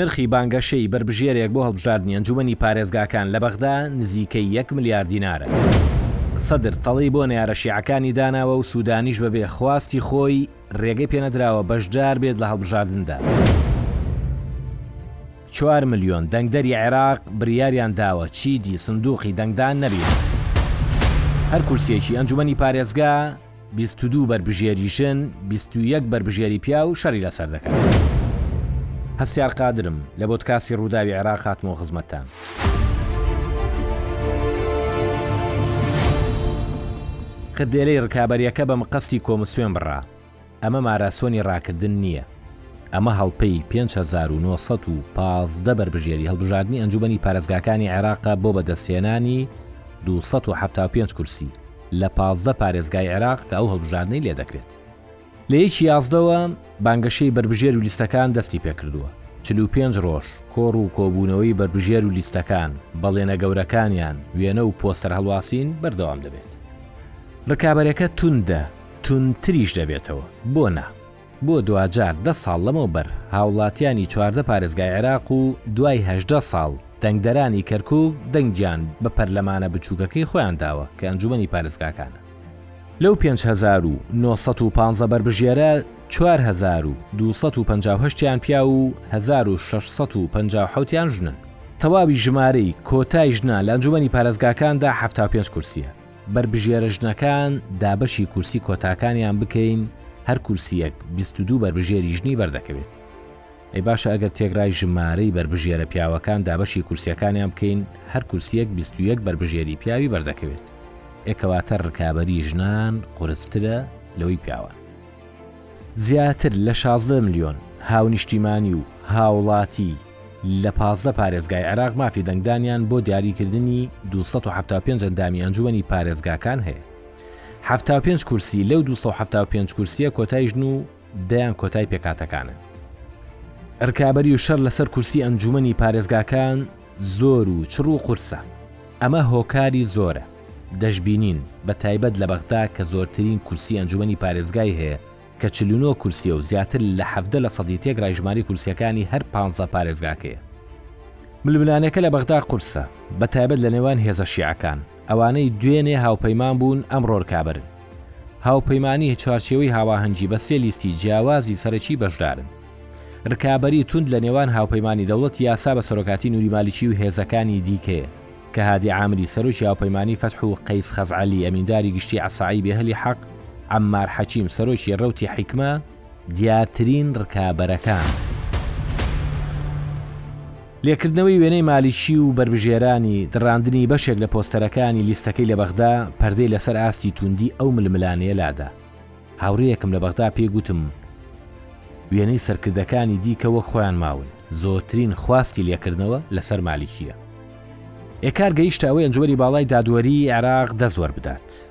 نرخی بانگەشەی بەربژێرێک بۆ هەڵبژاردنی ئەنجوومەنی پارێزگاکان لە بەغدا نزیکەی یەک ملیار دینارە. سەدر تەڵەی بۆ نەیارە شیعەکانی داناوە و سوودانیش بەبێ خواستی خۆی، رێگەی پێنەدراوە بەشدار بێت لە هەڵبژاردندا. چوار ملیۆن دەنگدەری عێراق بریاریان داوە چیدی سندوقی دەنگدان نەبینن. هەر کورسیەکی ئەنجومەنی پارێزگا بیست و دوو بەربژێری ژن، بیست و یەک بەربژێری پیاو شەڕی لەسەر دەکەن. هەستیار قادرم، لە بۆدکاستی رووداوی عێراق هاتمەوە خزمەتتان. کردێلەی رکابەریەکە بە مقەستی کۆمسوێن بڕا، ئەمە ماراسۆنی راکردن نییە. ئەمە هەڵپەی پێنج هەزار و نۆ سەد و پازدە بەربژێری هەڵبژاردنی ئەنجومەنی پارێزگاکانی عێراقە بۆ بەدەستهێنانی دوو سەد و حەفتا و پێنج کورسی لە پازدە پارێزگای عێراق کە ئەو هەڵبژاردنەی لێدەکرێت. لە یەکی یازدەوە بانگەشەی بەربژێر و لیستەکان دەستی پێکردووە، چل و پێنج ڕۆژ کۆڕ و کۆبوونەوەی بەربژێر و لیستەکان، بەڵێنە گەورەکانیان، وێنە و پۆستەر هەڵواسین بەردەوام دەبێت. ڕکابەرەکە توندە، توندتریش دەبێتەوە، بۆ نا؟ بۆ دواجار دە ساڵ لەمەوبەر هاوڵاتیانی چواردە پارێزگای عێراق و دوای هەژدە ساڵ دەنگدەرانی کەرکووک دەنگیان بە پەرلەمانە بچووکەکەی خۆیان داوە کە ئەنجوومەنی پارێزگاکانە. لەو پێنج هەزار و نۆ سەد و پانزە بەربژێرە، چوار هەزار و دوو سەد و پەنجا و هەشت یان پیاو و هەزار و شەش سەد و پەنجا و حەوت یان ژنن. تەواوی ژمارەی کۆتای ژنان لە ئەنجوومەنی پارێزگاکاندا حەفتا و پێنج کورسییە. بەربژێرە ژنەکان دابەشی کورسی کۆتاکانیان بکەین، هەر کورسییەک بیست و دوو بەربژێری ژنی بەردەکەوێت. ئەی باشە ئەگەر تێکرای ژمارەی بەربژێرە پیاوەکان دابەشی کورسیەکانیان بکەین هەر کورسیەک بیست و یەک بەربژێری پیاوی بەردەکەوێت ئێ کەواتە ڕکابەری ژنان قورسترە لەوەی پیاوان زیاتر لە شازدە ملیۆن هاونیشتیمانی و هاوڵاتی لە پازدە پارێزگای عێراق مافی دەنگدانیان بۆ دیاریکردنی 275 ئەندامی ئەنجومەنی پارێزگاکان هەیە 75 کورسی لەو 275 کورسیە کۆتای ژن و دەیان کۆتای پێکهاتەکانن. رکابەری و شەر لەسەر کورسی ئەنجوومەنی پارێزگاکان زۆر و چڕ و قورسە. ئەمە هۆکاری زۆرە. دەشبینین، بە تایبەت لە بەغدا کە زۆرترین کورسی ئەنجوومەنی پارێزگای هەیە کە چل و نۆ کورسییە و زیاتر لە حەڤدە لە سەدی تێکرای ژمارەی کورسییەکانی هەر پانزە پارێزگاکەیە. ململانێکە لە بەغدا قورسە، بە تایبەت لە نێوان هێزە شیعەکان. ئەوانەی دوێنێ هاوپەیمان بوون ئەمڕۆ رکابەرن. هاوپەیمانیی چوارچێوەی هاواهەنگی بە سێ لیستی جیاوازی سەرەکی بەشدارن. رکابەریی توند لە نێوان هاوپەیمانی دەوڵەتی یاسا بە سەرۆکاتی نوری مالیکی و هێزەکانی دیکەیە کە هادی عامری سەرۆکی هاوپەیمانی فەتح و قەیس خەزعەلی ئەمینداری گشتی عەسائیبی ئەهلی حەق، عەممار حەکیم سەرۆکی رەوتی حیکمە، دیارترین رکابەرەکانن. لێکردنەوەی وێنەی مالیکی و بەربژێرانی، دڕاندنی بەشێک لە پۆستەرەکانی لیستەکەی لە بەغدا، پەردەی لەسەر ئاستی تووندی ئەو ململانێیە لادا. هاوڕێیەکم لە بەغدا پێی گوتم، وێنەی سەرکردەکانی دیکە وەک خۆیان ماون، زۆرترین خواستی لێکردنەوە لەسەر مالیکییە. ئێکار گەیشتە ئەوەی ئەنجومەنی باڵای دادوەریی عێراق دەست وەربدات.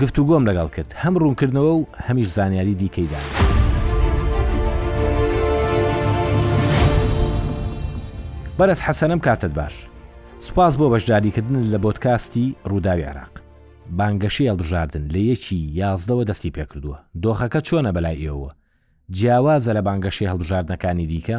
گفتوگۆم لەگەڵ کرد، هەم ڕوونکردنەوە و هەمیش زانیاری دیکەی دام. بەرەز حەسەنم کاتت باش. سوپاس بۆ بەشداریکردنت لە بۆدکاستی رووداوی عێراق. بانگەشەی هەڵبژاردن لە یەکی یازدەوە دەستی پێکردووە، دۆخەکە چۆنە بەلای ئێوە؟ جیاوازە لە بانگەشەی هەڵبژاردنەکانی دیکە؟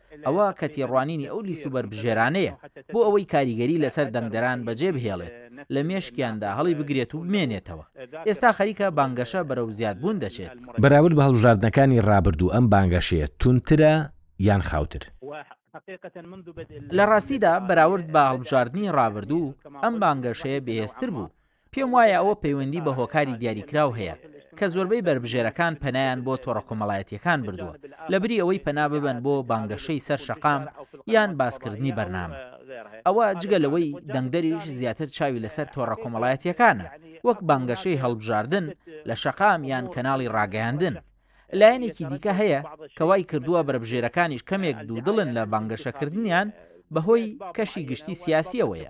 ئەوە کە تێڕوانینی ئەو لیست و بەربژێرانەیە بۆ ئەوەی کاریگەری لەسەر دەنگدەران بەجێ بهێڵێت، لە مێشکیاندا هەڵی بگرێت و بمێنێتەوە. ئێستا خەریکە بانگەشە بەرەو زیادبوون دەچێت. بەراورد بە هەڵبژاردنەکانی رابردوو ئەم بانگەشەیە توندترە یان خاوتر؟ لە راستیدا بەراورد بە هەڵبژاردنی رابردوو ئەم بانگەشەیە بێهێزتر بوو، پێم وایە ئەوە پەیوەندی بە هۆکاری دیاریکراو هەیە، کە زۆربەی بەربژێرەکان پەنایان بۆ تۆڕە کۆمەڵایەتییەکان بردووە، لەبری ئەوەی پەنا ببەن بۆ بانگەشەی سەر شەقام یان باسکردنی بەرنامە. ئەوە جگە لەوەی دەنگدەریش زیاتر چاوی لەسەر تۆڕە کۆمەڵایەتییەکانە، وەک بانگەشەی هەڵبژاردن لە شەقام یان کەناڵی ڕاگەیاندن. لایەنێکی دیکە هەیە، کە وای کردووە بەربژێرەکانیش کەمێک دوودڵن لە بانگەشەکردنیان، بەهۆی کەشی گشتی سیاسییەوەیە.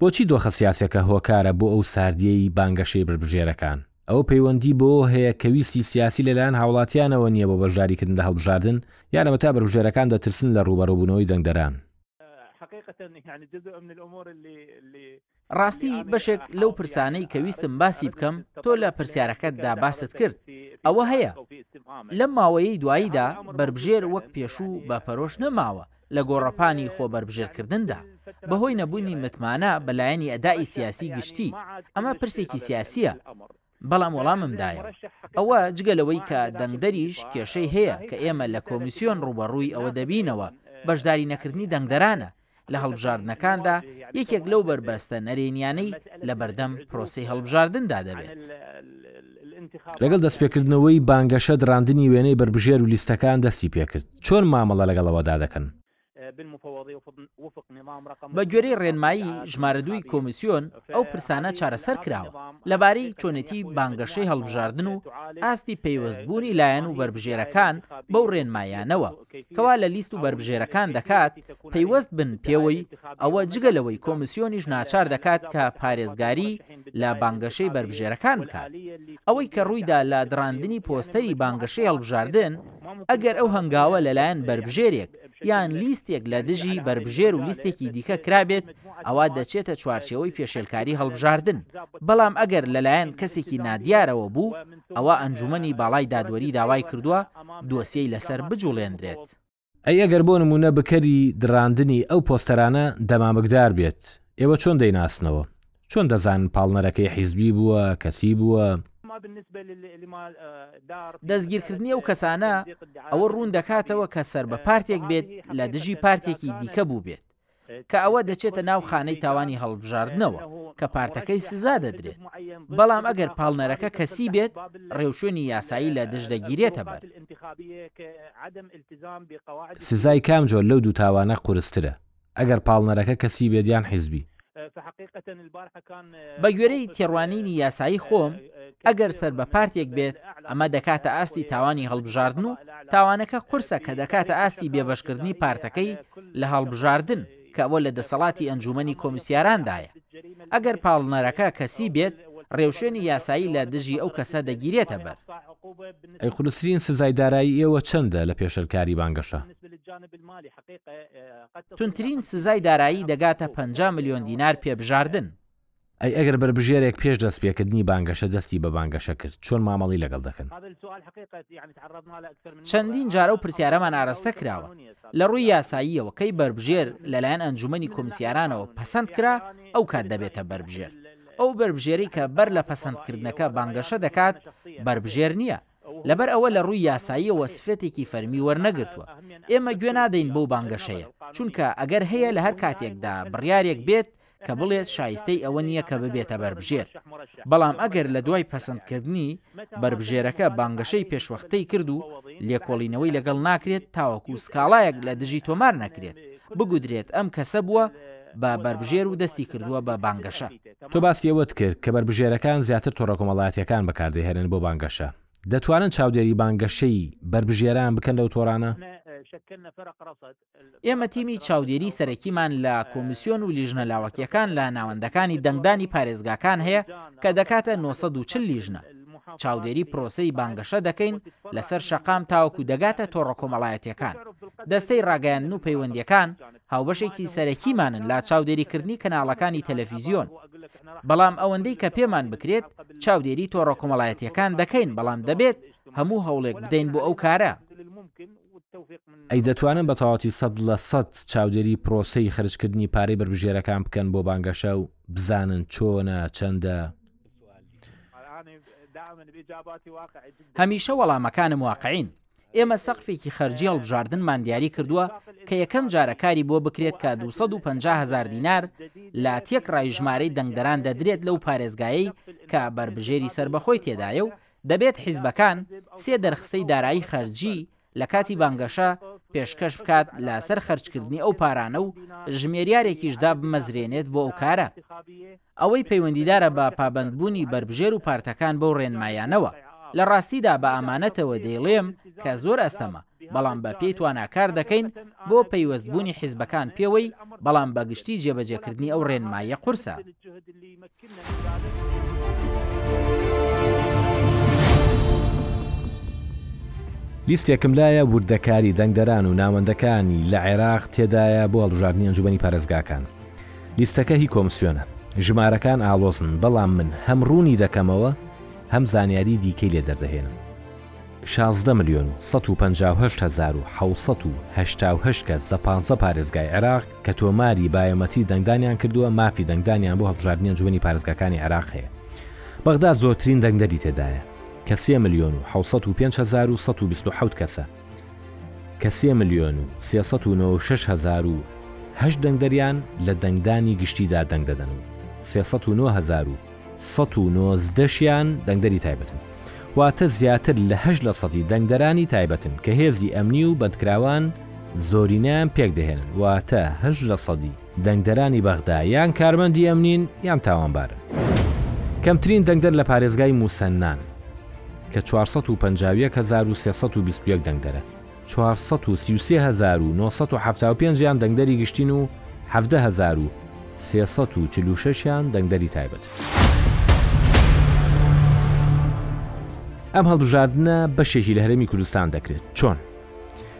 بۆچی دۆخە سیاسیەکە هۆکارە بۆ ئەو ساردیەی بانگەشەی بەربژێرەکان؟ ئەوە پەیوەندی بەوەوە هەیە کە ویستی سیاسی لەلایەن هاوڵاتیانەوە نیە بۆ بەشداریکردن لە هەڵبژاردن، یان ئەوەتا بەربژێرەکان دەترسن لە ڕووبەڕووبوونەوەی دەنگدەران؟ ڕاستی بەشێک لەو پرسانەی کە ویستم باسی بکەم تۆ لە پرسیارەکەتدا باست کرد ئەوە هەیە لەم ماوەیەی دواییدا بەربژێر وەک پێشوو بە پەرۆش نەماوە، لە گۆڕەپانی خۆبەربژێرکردندا، بەهۆی نەبوونی متمانە بە لایەنی ئەداء ی سیاسی گشتی، ئەمە پرسێکی سیاسییە، بەڵام وەڵامم دایەوە. ئەوە جگە لەوەی کە دەنگدەریش کێشەی هەیە کە ئێمە لە کۆمیسیۆن ڕووبەڕووی ئەوە دەبینەوە بەشداری نەکردنی دەنگدەرانە لە هەڵبژاردنەکاندا یەکێک لەو بەربەستە نەرێنییانەی لەبەردەم پرۆسەی هەڵبژاردندا دەبێت. لەگەڵ دەستپێکردنەوەی بانگەشە دڕاندنی وێنەی بەربژێر و لیستەکان دەستی پێکرد، چۆن مامەڵە لەگەڵەوەدا دەکەن؟ بە گوێرەی ڕێنمایی ژمارە دووی کۆمیسیۆن، ئەو پرسانە چارەسەر کراوە لەبارەی چۆنێتی بانگەشەی هەڵبژاردن و ئاستی پەیوەستبوونی لایەن و بەربژێرەکان بەو ڕێنمایانەوە کەوا لە لیست و بەربژێرەکان دەکات پەیوەست بن پێوەی، ئەوە جگە لەوەی کۆمیسیۆنیش ناچار دەکات کە پارێزگاری لە بانگەشەی بەربژێرەکان بکات. ئەوەی کە ڕوویدا لە دڕاندنی پۆستەری بانگەشەی هەڵبژاردن، ئەگەر ئەو هەنگاوە لەلایەن بەربژێرێک یان لیستێک لە دژی بەربژێر و لیستێکی دیکە کرابێت، ئەوا دەچێتە چوارچێوەی پێشێلکاری هەڵبژاردن، بەڵام ئەگەر لەلایەن کەسێکی نادیارەوە بوو، ئەوا ئەنجوومەنی باڵای دادوەری داوای کردووە دۆسیەی لەسەر بجوڵێندرێت. ئەی ئەگەر بۆ نموونە بکەری دڕاندنی ئەو پۆستەرانە دەمامکدار بێت، ئێوە چۆن دەیناسنەوە؟ چۆن دەزانن پاڵنەرەکەی حیزبی بووە، کەسی بووە؟ دەستگیرکردنی ئەو کەسانە ئەوە ڕوون دەکاتەوە کە سەر بە پارتێک بێت لە دژی پارتێکی دیکە بووبێت. کە ئەوە دەچێتە ناو خانەی تاوانی هەڵبژاردنەوە کە پارتەکەی سزا دەدرێت، بەڵام ئەگەر پاڵنەرەکە کەسی بێت، ڕێوشوێنی یاسایی لە دژ دەگیرێتە بەر. سزای کام جۆر لەو دوو تاوانە قورسترە، ئەگەر پاڵنەرەکە کەسی بێت یان حیزبی؟ بەگوێرەی تێڕوانینی یاسایی خۆم، ئەگەر سەر بە پارتێک بێت ئەمە دەکاتە ئاستی تاوانی هەڵبژاردن و تاوانەکە قورسە کە دەکاتە ئاستی بێبەشکردنی پارتەکەی لە هەڵبژاردن کە ئەوە لە دەسەڵاتی ئەنجومەنی کۆمیسیاراندایە ئەگەر پاڵنەرەکە کەسی بێت ڕێوشێنی یاسایی لە دژی ئەو کەسە دەگیرێتە بەر. ئەی قورسترین سزای دارایی ئێوە چەندە لە پێشێلکاری بانگەشە؟ توندترین سزای دارایی دەگاتە پەنجا ملیۆن دینار پێبژاردن. ئەی ئەگەر بەربژێرێک پێش دەستپێکردنی بانگەشە دەستی بە بانگەشە کرد، چۆن مامەڵەی لەگەڵ دەکەن؟ چەندین جار ئەو پرسیارەمان ئاراستە کراوە. لە ڕووی یاساییەوە کەی بەربژێر لەلایەن ئەنجوومەنی کۆمیسیارانەوە پەسەند کرا، ئەو کات دەبێتە بەربژێر. ئەو بەربژێرەی کە بەر لە پەسەندکردنەکە بانگەشە دەکات، بەربژێر نییە. لەبەر ئەوە لە ڕووی یاساییەوە سفەتێکی فەرمی وەرنەگرتووە. ئێمە گوێ نادەین بەو بانگەشەیە، چونکە ئەگەر هەیە لە هەر کاتێکدا بڕیارێک بێت کە بڵێت شایستەی ئەوە نییە کە ببێتە بەربژێر، بەڵام ئەگەر لە دوای پەسەندکردنی، بەربژێرەکە بانگەشەی پێشوەختەی کرد و لێکۆڵینەوەی لەگەڵ ناکرێت تاوەکو سکاڵایەک لە دژی تۆمار نەکرێت، بگوترێت ئەم کەسە بووە بە بەربژێر و دەستی کردووە بە بانگەشە. تۆ باسی ئەوەت کرد کە بەربژێرەکان زیاتر تۆڕە کۆمەڵایەتییەکان بەکاردەهێنن بۆ بانگەشە، دەتوانن چاودێری بانگەشەی بەربژێران بکەن لەو تۆڕانە؟ ئێمە تیمی چاودێری سەرەکیمان لە کۆمیسیۆن و لیژنە لاوەکییەکان لە ناوەندەکانی دەنگدانی پارێزگاکان هەیە کە دەکاتە نۆ سەد و چل لیژنە. چاودێری پرۆسەی بانگەشە دەکەین لەسەر شەقام تاوەکو دەگاتە تۆڕە کۆمەڵایەتییەکان. دەستەی ڕاگەیاندن و پەیوەندییەکان هاوبەشێکی سەرەکیمانن لە چاودێریکردنی کەناڵەکانی تەلەفیزیۆن. بەڵام ئەوەندەی کە پێمان بکرێت چاودێری تۆڕە کۆمەڵایەتییەکان دەکەین، بەڵام دەبێت هەموو هەوڵێک بدەین بۆ ئەو کارە. ئەی دەتوانن بە تەواوەتی سەد لە سەد چاودێری پرۆسەی خەرجکردنی پارەی بەربژێرەکان بکەن بۆ بانگەشە و بزانن چۆنە چەندە؟ هەمیشە وەڵامەکانم واقعین. ئێمە سەقفێکی خەرجی هەڵبژاردنمان دیاری کردووە کە یەکەم جارە کاری بۆ بکرێت کە دوو سەد و پەنجا هەزار دینار لە تێکڕای ژمارەی دەنگدەران دەدرێت لەو پارێزگایەی کە بەربژێری سەربەخۆی تێدایە و دەبێت حیزبەکان سێ دەرخستەی دارایی خەرجی لە کاتی بانگەشە پێشکەش بکات لە سەر خەرجکردنی ئەو پارانە و ژمێریارێکیش دابمەزرێنێت بۆ ئەو کارە ئەوەی پەیوەندیدارە بە پابەندبوونی بەربژێر و پارتەکان بەو ڕێنمایانەوە لە ڕاستیدا بە ئامانەتەوە دەیڵێم کە زۆر ئەستەمە بەڵام بە پێی توانا کار دەکەین بۆ پەیوەست بوونی حیزبەکان پێوەی، بەڵام بە گشتی جێبەجێ کردنی ئەو ڕێنماییە قورسە. لیستێکم لایە وردەکاری دەنگدەران و ناوەندەکانی لە عێراق تێدایە بۆ هەڵبژاردنی ئەنجومەنی پارێزگاکان لیستەکە هی کۆمسیۆنە ژمارەکان ئاڵۆزن بەڵام من هەم ڕوونی دەکەمەوە هەم زانیاری دیکەی لێ دەردەهێنم شازدە ملیۆن و سەد و پەنجا و هەشت هەزار و حەوت سەد و هەشتا و هەشت کەس لە پازدە پارێزگای عێراق کە تۆماری بایۆمەتری دەنگدانیان کردووە، مافی دەنگدانیان بۆ هەڵبژاردنی ئەنجومەنی پارێزگاکانی عێراق هەیە. بەغدا زۆرترین دەنگدەری تێدایە کە سێ ملیۆن و حەوت سەد و پێنج هەزار و سەد و بیست و حەوت کەسە کە سێ ملیۆن و سێ سەد و نەوە و شەش هەزار و هەشت دەنگدەریان لە دەنگدانی گشتیدا دەنگ دەدەن و سێ سەد و نۆ هەزار و سەد و نۆزدە شیان دەنگدەری تایبەتن، واتە زیاتر لە هەشت لە سەدی دەنگدەرانی تایبەتن کە هێزی ئەمنی و بەندکراوان زۆرینەیان پێکدەهێنن، واتە هەشت لە سەدی دەنگدەرانی بەغدا یان کارمەندی ئەمنین یان تاوانبارن. کەمترین دەنگدەر لە پارێزگای موسەننان کە چوار سەد و پەنجا و یەک هەزار و سێ سەد و بیست و یەک دەنگدەرە. چوار سەد و سی و سێ هەزار و نۆ سەد و حەفتا و پێنج یان دەنگدەری گشتین و حەڤدە هەزار و سێ سەد و چل و شەش یان دەنگدەری تایبەت. ئەم هەڵبژاردنە بەشێکی لە هەرێمی کوردستان دەکرێت. چۆن؟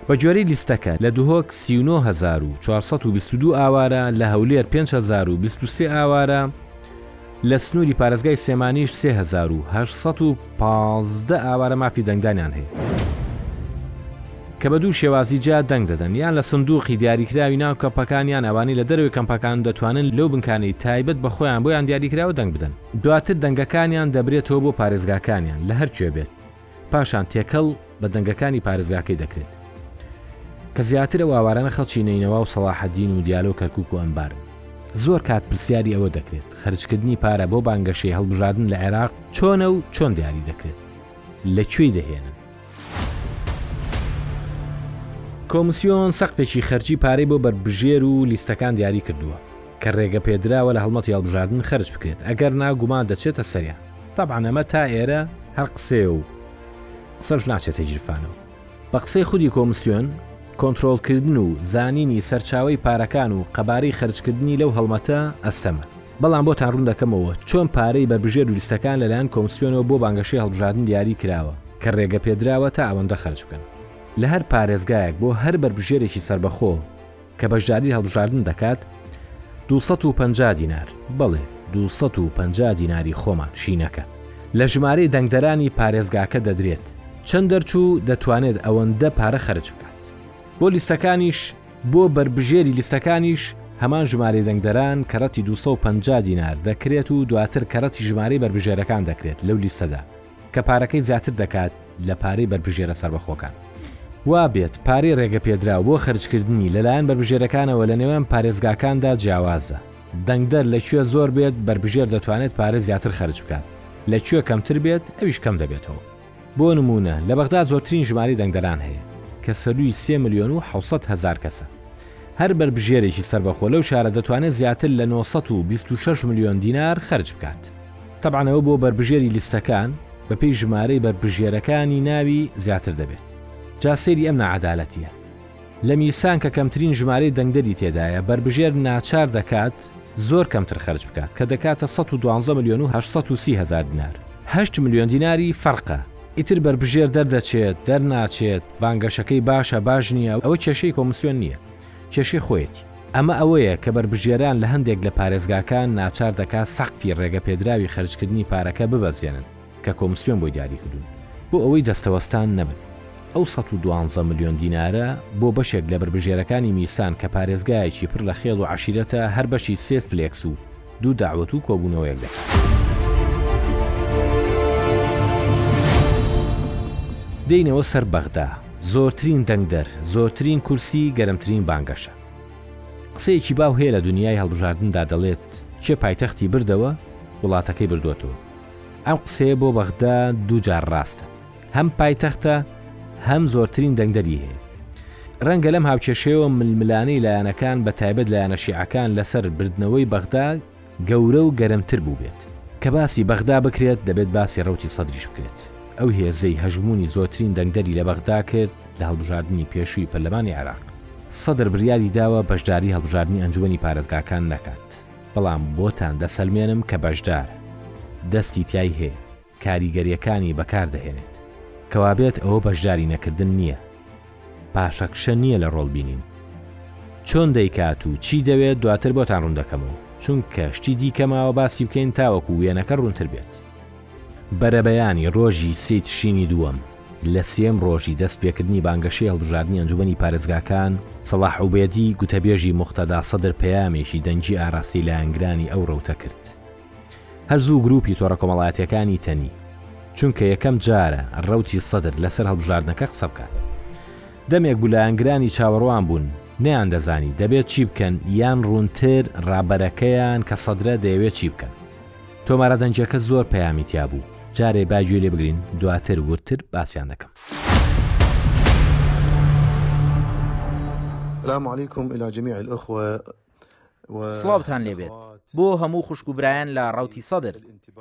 بە گوێرەی لیستەکە، لە دهۆک سی و نۆ هەزار و چوار سەد و بیست و دوو ئاوارە، لە هەولێر پێنج هەزار و بیست و سێ ئاوارە، لە سنووری پارێزگای سلێمانیش سێ هەزار و هەشت سەد و پازدە ئاوارە مافی دەنگدانیان هەیە کە بە دوو شێوازی جیا دەنگ دەدەن یان لە سندووقی دیاریکراوی ناو کەمپەکان یان ئەوانەی لە دەرەوەی کەمپەکان دەتوانن لەو بنکانەی تایبەت بە خۆیان بۆیان دیاریکراوە دەنگ بدەن دواتر دەنگەکانیان دەبرێتەوە بۆ پارێزگاکانیان لە هەرکوێ بێت. پاشان تێکەڵ بە دەنگەکانی پارێزگاکەی دەکرێت کە زیاترە و ئاوارانە خەڵکی نەینەوا و سەڵاحەدین و دیالۆ کەرکک و ئەمبارن زۆر کات پرسیاری ئەوە دەکرێت خەرجکردنی پارە بۆ بانگەشەی هەڵبژاردن لە عێراق چۆنە و چۆن دیاری دەکرێت لە کوێی دەهێنن کۆمسیۆن سەقفێکی خەرجی پارەی بۆ بەربژێر و لیستەکان دیاری کردووە کە رێگە پێدراوە لە هەڵمەتی هەڵبژاردن خەرج بکرێت ئەگەر نا گومان دەچێتە سەریان. تەبعەن ئەمە تا ئێرە هەر قسەیە و قسەش ناچێتە گیرفانەوە. بە قسەی خودی کۆمسیۆن، کۆنترۆڵکردن و زانینی سەرچاوەی پارەکان و قەبارەی خەرجکردنی لەو هەڵمەتە ئەستەمە. بەڵام بۆتان روون دەکەمەوە چۆن پارەی بەربژێر و لیستەکان لەلایەن کۆمسیۆنەوە بۆ بانگەشەی هەڵبژاردن دیاری کراوە کە رێگە پێدراوە تا ئەوەندە خەرج بکەن لە هەر پارێزگایەک بۆ هەر بەربژێرێکی سەربەخۆ. کە بەشداری هەڵبژاردن دەکات 250 دینار بەڵێ 250 دیناری خۆمان شینەکە لە ژمارەی دەنگدەرانی پارێزگاکە دەدرێت چەند دەرچوو دەتوانێت ئەوەندە پارە خرج بکات بۆ لیستەکانیش بۆ بربژێری لیستەکانیش هەمان ژمارەی دەنگدەران کە ڕەتی 250 دینار دەکرێت و دواتر کە ڕەتی ژمارەی بربژێرەکان دەکرێت لەو لیستەدا کە پارەکەی زیاتر دەکات لە پارەی بەربژێرە سەربەخۆکان. وابێت پارەی رێگەپێدراو بۆ خەرجکردنی لەلایەن بەربژێرەکانەوە لە نێوان پارێزگاکاندا جیاوازە، دەنگدەر لە کوێ زۆر بێت بەربژێر دەتوانێت پارە زیاتر خەرج بکات، لە کوێ کەمتر بێت ئەویش کەم دەبێتەوە. بۆ نموونە لە بەغدا زۆرترین ژمارەی دەنگدەران هەیە کە سەرووی سێ ملیۆن و حەوت سەد هەزار کەسە. هەر بەربژێرێکی سەربەخۆ لەو شارە دەتوانێت زیاتر لە نۆ سەد و بیست و شەش ملیۆن دینار خەرج بکات. تەبعەن ئەوە بۆ بەربژێری لیستەکان بە پێی ژمارەی بەربژێرەکانی ناوی زیاتر دەبێت جا سەیری ئەم ناعەدالەتیە لە میسان کە کەمترین ژمارەی دەنگدەری تێدایە بەربژێر ناچار دەکات زۆر کەمتر خەرج بکات کە دەکاتە 112 ملیۆن و 830 هەزار دینار هەشت ملیۆن دیناری فەرقە ئیتر بەربژێر دەردەچێت دەرناچێت بانگەشەکەی باشە باش نییە ئەوە کێشەی کۆمسیۆن نییە کێشەی خۆیەتی. ئەمە ئەوەیە کە بەربژێران لە هەندێک لە پارێزگاکان ناچار دەکات سەقفی ڕێگەپێدراوی خەرجکردنی پارەکە ببەزێنن کە کۆمسیۆن بۆی دیاریکردوون بۆ ئەوەی دەستەوەستان نەبن. ئەو سەد و دوازدە ملیۆن دینارە بۆ بەشێک لە بەربژێرەکانی میسان کە پارێزگایەکی پڕ لە خێڵ و عەشیرەتە هەر بەشی سێ فلێکس و دوو دەعوەت و کۆبوونەوەیەک دەکات. دێینەوە سەر بەغدا، زۆرترین دەنگدەر، زۆرترین کورسی، گەرمترین بانگەشە. قسەیەکی باو هەیە لە دونیای هەڵبژاردندا دەڵێت، کێ پایتەختی بردەوە، وڵاتەکەی بردۆتەوە. ئەم قسەیە بۆ بەغدا دوو جار ڕاستە. هەم پایتەختە هەم زۆرترین دەنگدەری هەیە. رەنگە لەم هاوکێشەیەوە ململانێی لایەنەکان بە تایبەت لایەنە شیعەکان لەسەر بردنەوەی بەغدا گەورە و گەرمتر بووبێت. کە باسی بەغدا بکرێت دەبێت باسی رەوتی سەدریش بکرێت، ئەو هێزەی هەژموونی زۆرترین دەنگدەری لە بەغدا کرد لە هەڵبژاردنی پێشووی پەرلەمانی عێراق. سەدر بریاری داوە بەشداری هەڵبژاردنی ئەنجومەنی پارێزگاکان نەکات، بەڵام بۆتان دەسەلمێنم کە بەشدارە، دەستی تیای هەیە. کاریگەریەکانی بەکار دەهێنێت کەوابێت ئەوە بەشداری نەکردن نیە پاشەکشە نیە لە ڕۆڵ بینین چۆن دەیکات و چی دەوێت دواتر بۆتان ڕوون دەکەمەوە چونکە شتی دیکە ماوە باسی بکەین تاوەکو وێنەکە ڕوونتر بێت. بەرەبەیانی ڕۆژی سێی تشرینی دووەم، لە سێیەم ڕۆژی دەست پێکردنی بانگەشەی هەڵبژاردنی ئەنجومەنی پارێزگاکان، سەڵاح عوبێدی گوتەبێژی موقتەدا سەدر پەیامێکی دەنگی ئاراستەی لایەنگرانی ئەو ڕەوتە کرد. هەر زوو گرووپی تۆڕە کۆمەڵایەتییەکانی تەنی، چونکە یەکەم جارە ڕەوتی سەدر لەسەر هەڵبژاردنەکە قسە بکات. دەمێک بوو لایەنگرانی چاوەڕوان بوون، نەیاندەزانی دەبێت چی بکەن یان ڕوونتر ڕابەرەکەیان کە سەدرە دەیەوێت چی بکەن. تۆمارە دەنگییەکە زۆر پەیامی تیا بوو، جارێ با گوێی لێ بگرین دواتر وردتر باسیان دەکەم. سلام علیکم الی جمیع الاخوە سڵاوتان لێبێت بۆ هەموو خوشک و برایان لە ڕوتی سەدر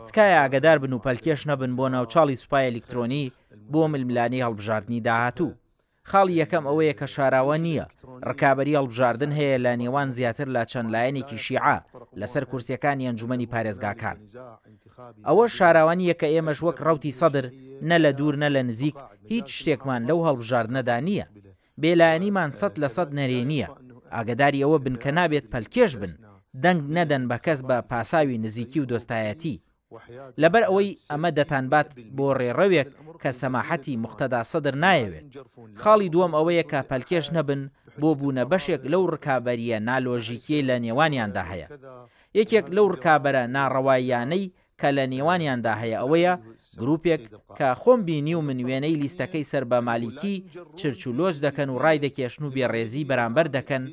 تکایە ئاگدار بن و پەلکێش نەبن بۆ ناوچڵی سوپای ئەلیکترۆنی بۆ ململانی هەڵبژاردننی داهاتوو خاڵی یەکەم ئەوەیە کە شاراوە نییە ڕکابی هەڵبژاردن هەیە لە نێوان زیاتر لە چەند لایەنێکی شیعە لەسەر کورسیەکانی ئەنجومی پارێزگاکان ئەوە شاراوانی یەکە ئێمەش وەک ڕوتی سەدر نە لە دوور نە لە نزیک هیچ شتێکمان لەو هەڵبژاردنەدا نییە بێلایەنیمان سەد لە سەد نەرێنییە، ئاگەداری ئەوە بن کە نابێت پەلکێش بن، دەنگ نەدەن بە کەس بە پاساوی نزیکی و دۆستایەتی، لەبەر ئەوەی ئەمە دەتانبات بۆ ڕێڕەوێک کە سەماحەتی موقتەدا سەدر نایەوێت. خاڵی دووەم ئەوەیە کە پەلکێش نەبن بۆ بوونە بەشێک لەو ڕکابەرییە نالۆژیکییەی لە نێوانیاندا هەیە. یەکێک لەو ڕکابەرە ناڕەواییانەی کە لە نێوانیاندا هەیە ئەوەیە گروپێک کە خۆم بینیومن وێنەی لیستەکەی سەر بە مالیکی چرچ و لۆچ دەکەن و ڕای دەکێشن و بێڕێزی بەرامبەر دەکەن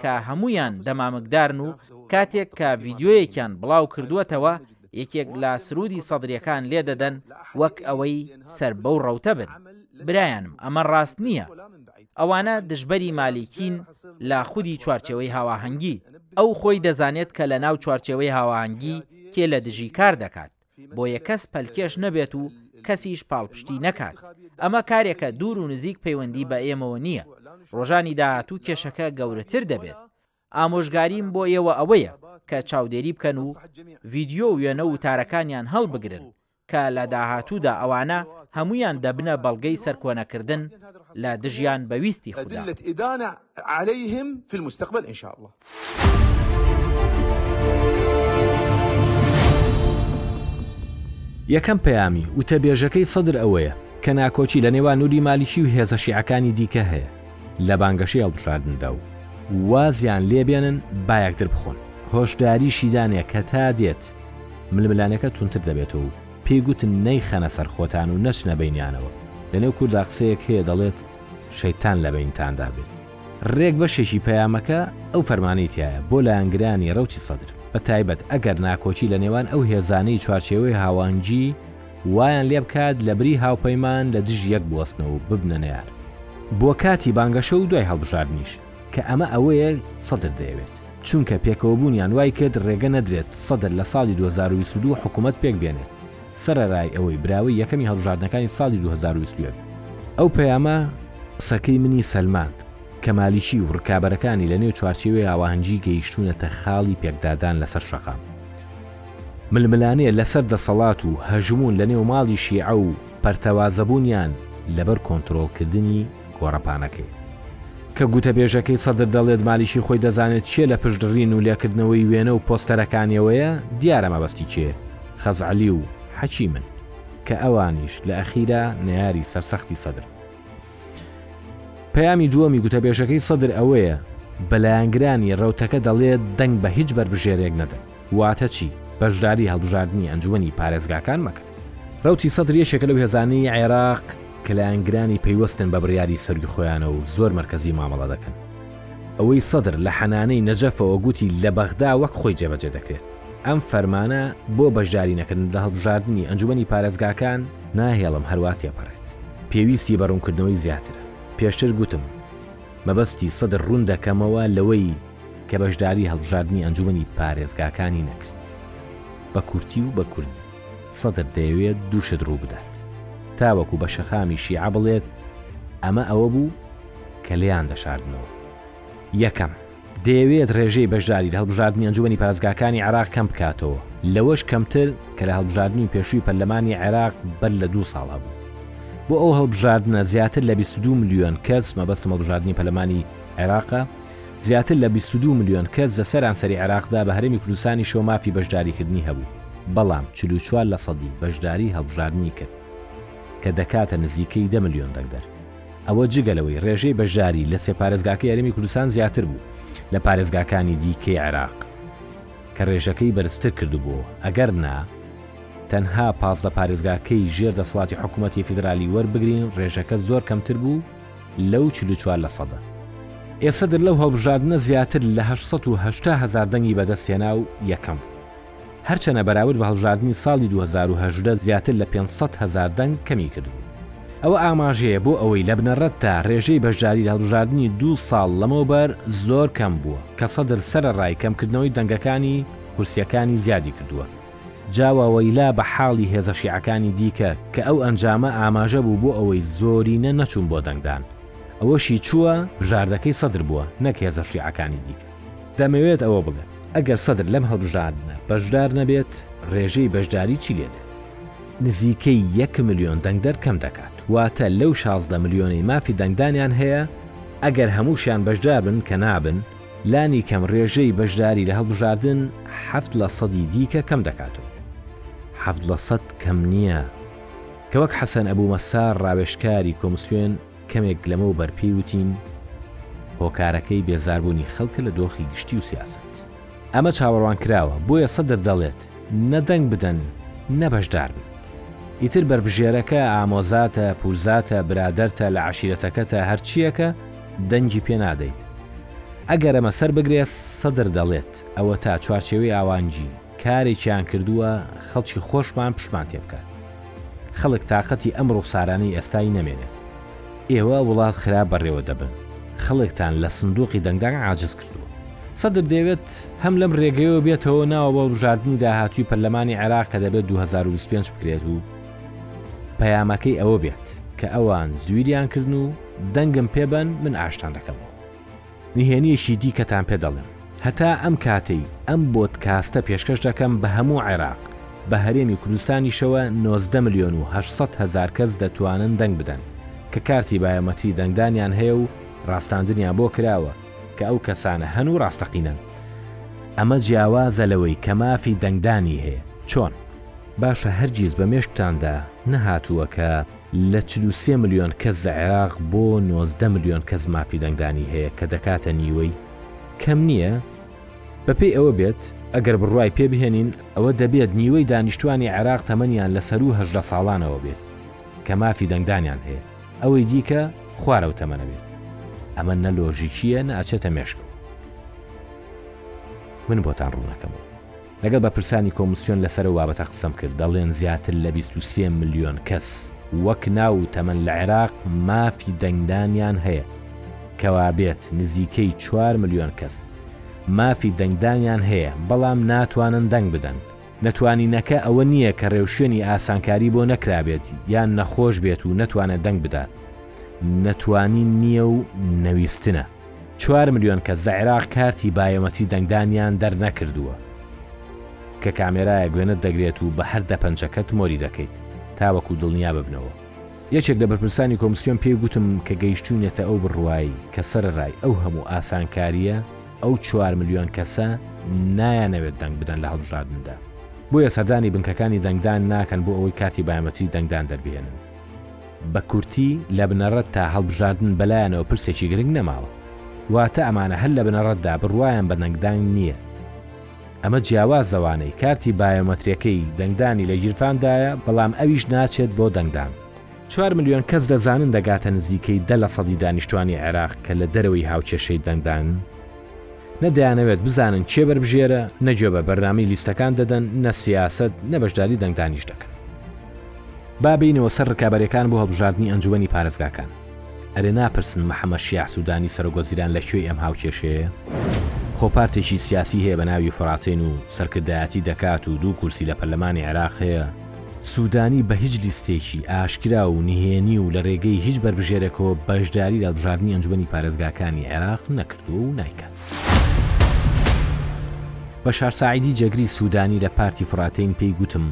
کە هەموویان دەمامکدارن و کاتێک کە ڤیدیۆیەکیان بڵاو کردووەتەوە یەکێک لە سرودی سەدریەکان لێ دەدەن وەک ئەوەی سەر بەو ڕەوتە بن برایانم ئەمە ڕاست نییە. ئەوانە دژبەری مالیکین لە خودی چوارچێوەی هاواهەنگی، ئەو خۆی دەزانێت کە لە ناو چوارچێوەی هاواهەنگی کێ لە دژی کار دەکات، بۆیە کەس پەلکێش نەبێت و کەسیش پاڵپشتی نەکات، ئەمە کارێکە دوور و نزیک پەیوەندی بە ئێمەوە نییە، ڕۆژانی داهاتوو کێشەکە گەورەتر دەبێت، ئامۆژگاریم بۆ ئێوە ئەوەیە کە چاودێری بکەن و ڤیدیۆ و وێنە و وتارەکانیان هەڵبگرن کە لە داهاتوودا ئەوانە هەموویان دەبنە بەڵگەی سەرکۆنەکردن لە دژیان بە ویستی خودا. یەکەم پەیامی وتەبێژەکەی سەدر ئەوەیە، کە ناکۆکی لە نێوان نوری مالیکی و هێزە شیعەکانی دیکە هەیە لە بانگەشەی هەڵبژاردندا و وازیان لێبێنن با یەکتر بخۆن. هۆشداریشی دانێ کە تا دێت ململانێکە توندتر دەبێتەوە و پێی گوتن نەیخەنە سەر خۆتان و نەچنە بەینیانەوە، لە نێو کوردا قسەیەک هەیە دەڵێت، شەیتان لە بەینتاندا بێت. رێک بەشێکی پەیامەکە ئەو فەرمانەی تیایە بۆ لایەنگرانی رەوتی سەدر، بە تایبەت ئەگەر ناکۆکی لە نێوان ئەو هێزانەی چوارچێوەی هاوانگی وایان لێ بکات لە بری هاوپەیمان لە دژی یەک بوەستنەوە و ببنە نەیار بۆ کاتی بانگەشە و دوای هەڵبژاردنیش، کە ئەمە ئەوەیە سەدر دەیەوێت. چونکە پێکەوەبوونیان وایکرد رێگە نەدرێت سەدر لە ساڵی دوو هەزار و بیست و دوو حکوومەت پێکبێنێت، سەرەرای ئەوەی براوەی یەکەمی هەڵبژاردنەکانی ساڵی دوو هەزار و بیست و یەک. ئەو پەیامە قسەکەی منی سەلماند، کە مالیکی و رکابەرەکانی لەنێو چوارچێوەی هاوئاهەنگی گەیشتوونەتە خاڵی پێکدادان لەسەر شەقام. ململانێ لەسەر دەسەڵات و هەژموون لەنێو ماڵی شیعە و پەرتەوازەبوونیان لەبەر کۆنترۆڵکردنی گۆڕەپانەکەی. کە گوتەبێژەکەی سەدر دەڵێت مالیکی خۆی دەزانێت کێ لە پشت ڕین و لێکردنەوەی وێنە و پۆستەرەکانیەوەیە، دیارە مەبەستی کێ، خەزعەلی و حەکیمن، کە ئەوانیش لە ئەخیرا نەیاری سەرسەختی سەدرن. پەیامی دووەمی گوتەبێژەکەی سەدر ئەوەیە، بە لایەنگرانی ڕەوتەکە دەڵێت دەنگ بە هیچ بەربژێرێک نەدەن. واتە چی؟ بەشداری هەڵبژاردنی ئەنجومەنی پارێزگاکان مەکەن. رەوتی سەدر یەکێکە لەو هێزانەی عێراق کە لایەنگرانی پەیوەستن بە بڕیاری سەروی خۆیانە و زۆر مەرکەزی مامەڵە دەکەن. ئەوەی سەدر لە حەنانەی نەجەفەوە گوتی لە بەغدا وەک خۆی جێبەجێ دەکرێت. ئەم فەرمانە بۆ بەشداری نەکردن لە هەڵبژاردنی ئەنجومەنی پارێزگاکان، ناهێڵم هەروا تێپەڕێت. پێویستی بە روونکردنەوەی زیاترە. پێشتر گوتم مەبەستی سەدر روون دەکەمەوە لەوەی، کە بەشداری هەڵبژاردنی ئەنجومەنی پارێزگاکانی نەکرد. بە کورتی و بە کوردی، سەدر دەیەوێت دوو شت ڕووبدات، تاوەکو بە شەقامی شیعە بڵێت ئەمە ئەوە بوو کە لێیان دەشاردنەوە. یەکەم، دەیەوێت ڕێژەی بەشداری لە هەڵبژاردنی ئەنجومەنی پارێزگاکانی عێراق کەم بکاتەوە، لەوەش کەمتر کە لە هەڵبژاردنی پێشووی پەرلەمانی عێراق بەر لە دوو ساڵ هەبوو. بۆ ئەو هەڵبژاردنە زیاتر لە بیست و دوو ملیۆن کەس، مەبەستم هەڵبژاردنی پەرلەمانی عێراقە، زیاتر لە بیست و دوو ملیۆن کەس لە سەرانسەری عێراقدا بە هەرێمی کوردستانیشەوە مافی بەشداریکردنی هەبوو، بەڵام چل و چوار لەسەدی بەشداریی هەڵبژاردنی کرد کە دەکاتە نزیکەی دە ملیۆن دەنگدەر، ئەوە جگە لەوەی رێژەی بەشداریی لە سێ پارێزگاکەی هەرێمی کوردستان زیاتر بوو لە پارێزگاکانی دیکەی عێراق کە رێژەکەی بەرزتر کردبووەوە، ئەگەرنا تەنها پازدە پارێزگاکەی ژێر دەسەڵاتی حکوومەتی فیدرالی وەربگرین رێژەکە زۆر کەمتر بوو. لەو چل و چوار لە سەدە. ئێ سەدر لەو هەڵبژاردنە زیاتر لە هەشت سەد و هەشتا هەزار دەنگی بەدەست هێنا و یەکەم بوو. هەرچەنە بەراورد بە هەڵبژاردنی ساڵی دوو هەزار و هەژدە زیاتر لە پێنج سەد هەزار دەنگ کەمی کردبوو. ئەوە ئاماژەیە بۆ ئەوەی لە بنەڕەتدا رێژەی بەشداری لە هەڵبژاردنی دوو ساڵ لەمەوبەر زۆر کەم بووە، کە سەدر سەرەڕای کەمکردنەوەی دەنگەکانی، کورسییەکانی زیادی کردووە. جا ووەیلا بە حاڵی هێزە شیعەکانی دیکە کە ئەو ئەنجامە ئاماژە بوو بۆ ئەوەی زۆرینە نەچوون بۆ دەنگدان. ئەوەشی چووە بژاردەکەی سەدر بووە نەک هێزە شیعەکانی دیکە. دەمەوێت ئەوە بڵێم ئەگەر سەدر لەم هەڵبژاردنە بەشدار نەبێت رێژەی بەشداریی لێ دێت. نزیکەی یەک ملیۆن دەنگدەر کەم دەکات، واتە لەو شازدە ملیۆنەی مافی دەنگدانیان هەیە ئەگەر هەمووشیان بەشدار بن کە نابن، لانی کەم رێژەی بەشداری لە هەڵبژاردن حەفت لە سەدی دیکە کەم دەکات و حەفت لە سەد کەم نییە کە وەک حەسەن ئەبو مەسار راوێژکاری کۆمسیۆن کەمێک لەمەو بەر پێی وتین هۆکارەکەی بێزاربوونی خەڵکە لە دۆخی گشتی و سیاسەت. ئەمە چاوەڕوانکراوە، بۆیە سەدر دەڵێت نە دەنگ بدەن نە بەشدار بن. ئیتر بەربژێرەکە ئامۆزاتە، پوزاتە، برادەرتە، لە عەشیرەتەکەتە، هەرچییەکە، دەنگی پێ نادەیت. ئەگەر ئەمە سەر بگرێت، سەدر دەڵێت، ئەوەتا چوارچێوەی ئاوانجی، کارێکیان کردووە خەڵکی خۆشمان پشتمان تێ بکات. خەڵک تاقەتی ئەم ڕووخسارانەی ئێستای نەمێنێت. ئێوە وڵات خراپ بەڕێوە دەبن، خەڵکتان لە سندووقی دەنگدان عاجز کردووە. سەدر دەیەوێت هەم لەم رێگەیەوە بێتەوە ناوە بۆ هەڵبژاردنی داهاتووی پەرلەمانی عێراق کە دەبێت دوو هەزار و بیست و پێنج بکرێت و پەیامەکەی ئەوە بێت کە ئەوان زویریان کردن و دەنگم پێ بەن من ئاشتان دەکەمەوە. نهێنیەکی دیکەتان پێ دەڵێم هەتا ئەم کاتەی ئەم بۆدکاستە پێشکەش دەکەم بە هەموو عێراق بە هەرێمی کوردستانیشەوە نۆزدە ملیۆن و هەشت سەد هەزار کەس دەتوانن دەنگ بدەن کە کارتی بایۆمەتری دەنگدانیان هەیە و ڕاستاندنیان بۆ کراوە کە ئەو کەسانە هەن و ڕاستەقینەن ئەمە جیاوازە لەوەی کە مافی دەنگدانی هەیە چۆن باشە هەرگیز بە مێشکتاندا نەهاتووە کە لە چل و سێ ملیۆن کەس لە عێراق بۆ نۆزدە ملیۆن کەس مافی دەنگدانی هەیە کە دەکاتە نیوەی، کەم نییە بەپێی ئەوە بێت، ئەگەر بڕوای پێ بهێنین ئەوە دەبێت نیوەی دانیشتووانی عێراق تەمەنیان لە سەروو هەژدە ساڵانەوە بێت کە مافی دەنگدانیان هەیە، ئەوی دیکە خوار ئەو تەمەنە بێت. ئەمە نە لۆژیکییە نە ئەچێتە مێشکەوە. من بۆتان ڕوونەکەمەوە. لەگەڵ بەپرسانی کۆمسیۆن لەسەر ئەو بابەتە قسەم کرد، دەڵێن زیاتر لە بیست و سێ ملیۆن کەس وەک ناو و تەمەن لە عێراق مافی دەنگدانیان هەیە، کەوابێت نزیکەی چوار ملیۆن کەس مافی دەنگدانیان هەیە، بەڵام ناتوانن دەنگ بدەن. نەتوانینەکە ئەوە نییە کە رێوشوێنی ئاسانکاری بۆ نەکرابێت یان نەخۆش بێت و نەتوانێت دەنگ بدات، نەتوانین نییە و نەویستنە. چوار ملیۆن کەس لە عێراق کارتی بایۆمەتری دەنگدانیان دەرنەکردووە کە کامێرایەک وێنەت دەگرێت و بە هەر دە پەنجەکەت مۆری دەکەیت تاوەکو دڵنیا ببنەوە. یەکێک لە بەرپرسانی کۆمسیۆن پێی گوتم کە گەیشتووینەتە ئەو بڕوای کە سەرەڕای ئەو هەموو ئاسانکارییە، ئەو چوار ملیۆن کەسە نایانەوێت دەنگ بدەن لە هەڵبژاردندا، بۆیە سەردانی بنکەکانی دەنگدان ناکەن بۆ ئەوەی کارتی بایۆمەتری دەنگدان دەربهێنن. بە کورتی لە بنەڕەت تا هەڵبژاردن بەلایانەوە پرسێکی گرنگ نەماوە. واتە ئەمانە هەر لە بنەڕەتدا بڕوایان بە دەنگدان نییە. ئەمە جیاوازە وانەی کارتی بایۆمەتریەکەی دەنگدانی لە گیرفاندایە بەڵام ئەویش ناچێت بۆ دەنگدان. چوار ملیۆن کەس دەزانن دەگاتە نزیکەی دە لەسەدی دانیشتوانی عێراق کە لە دەرەوەی هاوکێشەی دەنگدانن. نە دەیانەوێت بزانن کێ بەربژێرە، نە گوێ بە بەرنامەی لیستەکان دەدەن، نە سیاسەت، نە بەشداری دەنگدانیش دەکەن. با بێینەوە سەر رکابەریەکان بۆ هەڵبژاردنی ئەنجومەنی پارێزگاکان. ئەرێ ناپرسن محەمەد شیاع سودانی سەرۆک وەزیران لە کوێی ئەم هاوکێشەیە؟ خۆ پارتێکی سیاسی هەیە بە ناوی فراتین و سەرکردایەتی دەکات و دوو کورسی لە پەرلەمانی عێراق هەیە، سوودانی بە هیچ لیستێکی ئاشکرا و نهێنی و لە رێگەی هیچ بەربژێرێکەوە بەشداری لە هەڵبژاردنی ئەنجومەنی پارێزگاکانی عێراق نەکردووە و نایکات. بەشار ساعیدی جێگری سوودانی لە پارتی فڕاتین پێی گوتم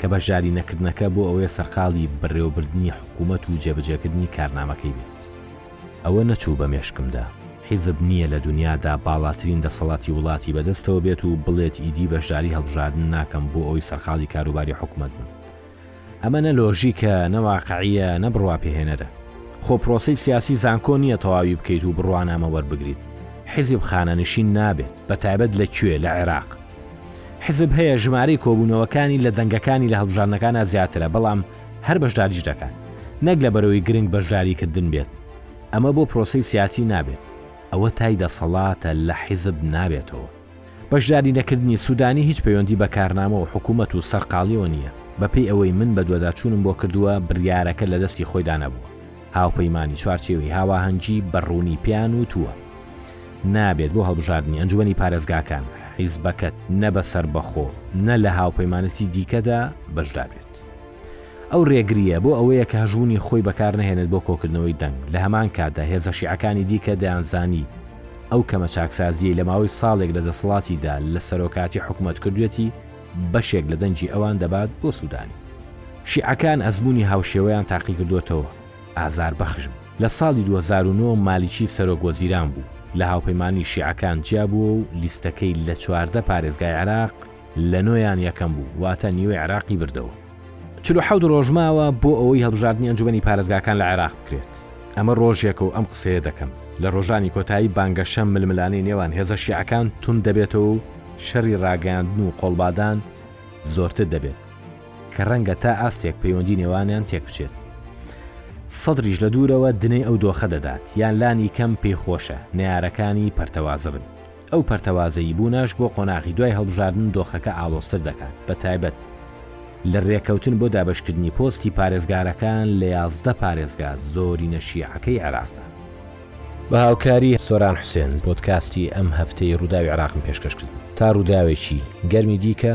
کە بەشداری نەکردنەکە بۆ ئەوەیە سەرقاڵی بەڕێوەبردنی حکوومەت و جێبەجێکردنی کارنامەکەی بێت. ئەوە نەچوو بە مێشکمدا حیزب نییە لە دونیادا باڵاترین دەسەڵاتی وڵاتی بەدەستەوە بێت و بڵێت ئیدی بەشداری هەڵبژاردن ناکەم بۆ ئەوەی سەرقاڵی کاروباری حکومەت بم. ئەمە نە لۆژیکە، نە واقعییە، نە بڕواپێهێنەرە. خۆ پرۆسەی سیاسی زانکۆ نییە تەواوی بکەیت و بڕوانامە وەربگریت. حیزب خانەنشین نابێت، بەتایبەت لە کوێ؟ لە عێراق. حیزب هەیە ژمارەی کۆبوونەوەکانی لە دەنگەکانی لە هەڵبژاردنەکانا زیاترە، بەڵام هەر بەشداریش دەکات نەک لە بەرەوەی گرنگ بەشداری کردن بێت ئەمە بۆ پرۆسی سیاسی نابێت ئەوە تای دەسەڵاتە لە حیزب نابێتەوە بەشداری نەکردنی سوودانی هیچ پەیوەندی بە کارنامە و حکوومەت و سەرقاڵیەوە نییە بەپێی ئەوەی من بەدواداچوونم بۆ کردووە بریارەکە لە دەستی خۆیدا نەبووە هاوپەیمانی چوارچێوی هاواهەنگی بەڕوونی پێیان وتووە نابێت بۆ هەڵبژاردننی ئەنجومی پارێزگاکان حیزبەکەت نە بە سەربەخۆ نە لە هاوپەیمانەتی دیکەدا بەشدار بێت بکات. ئەو رێگرییە بۆ ئەوەیە کە هەژموونی خۆی بەکار نەهێنێت بۆ کۆکردنەوەی دەنگ، لە هەمان کاتدا هێزە شیعەکانی دیکە دەیانزانی ئەو کەمە چاکسازییەی لە ماوەی ساڵێک لە دەسەڵاتیدا لە سەرۆکاتی حکومەت کردوویەتی بەشێک لە دەنگی ئەوان دەبات بۆ سوودانی. شیعەکان ئەزموونی هاوشێوەیان تاقیکردووەتەوە، ئازار بەخش بوو. لە ساڵی دوو هەزار و نۆ مالیکی سەرۆک وەزیران بوو، لە هاوپەیمانیی شیعەکان جیابووە و لیستەکەی لە چواردە پارێزگای عێراق لە نۆیان یەکەم بوو، واتە نیوەی عێراقی بردەوە. چل و حەوت رۆژ ماوە بۆ ئەوەی هەڵبژاردنی ئەنجومەنی پارێزگاکان لە عێراق بکرێت. ئەمە رۆژێکە و ئەم قسەیە دەکەم، لە رۆژانی کۆتایی بانگەشە ململانێی نێوان هێزە شیعەکان توند دەبێتەوە و شەری راگەیاندن و قۆڵبادان زۆرتر دەبێت، کە رەنگە تا ئاستێک پەیوەندی نێوانیان تێکبچێت. سەدریش لە دوورەوە دنەی ئەو دۆخە دەدات، یان لانی کەم پێی خۆشە نەیارەکانی پەرتەوازە بن. ئەو پەرتەوازەیی بوونەش بۆ قۆناغی دوای هەڵبژاردن دۆخەکە ئاڵۆزتر دەکات بە تایبەت لە رێککەوتن بۆ دابەشکردنی پۆستی پارێزگارەکان لە یازدە پارێزگا زۆرینە شیعەکەی عێراقدا. بە هاوکاری سۆران حوسێن پۆدکاستی ئەم هەفتەی رووداوی عێراقم پێشکەش کرد تا رووداوێکی گەرمی دیکە،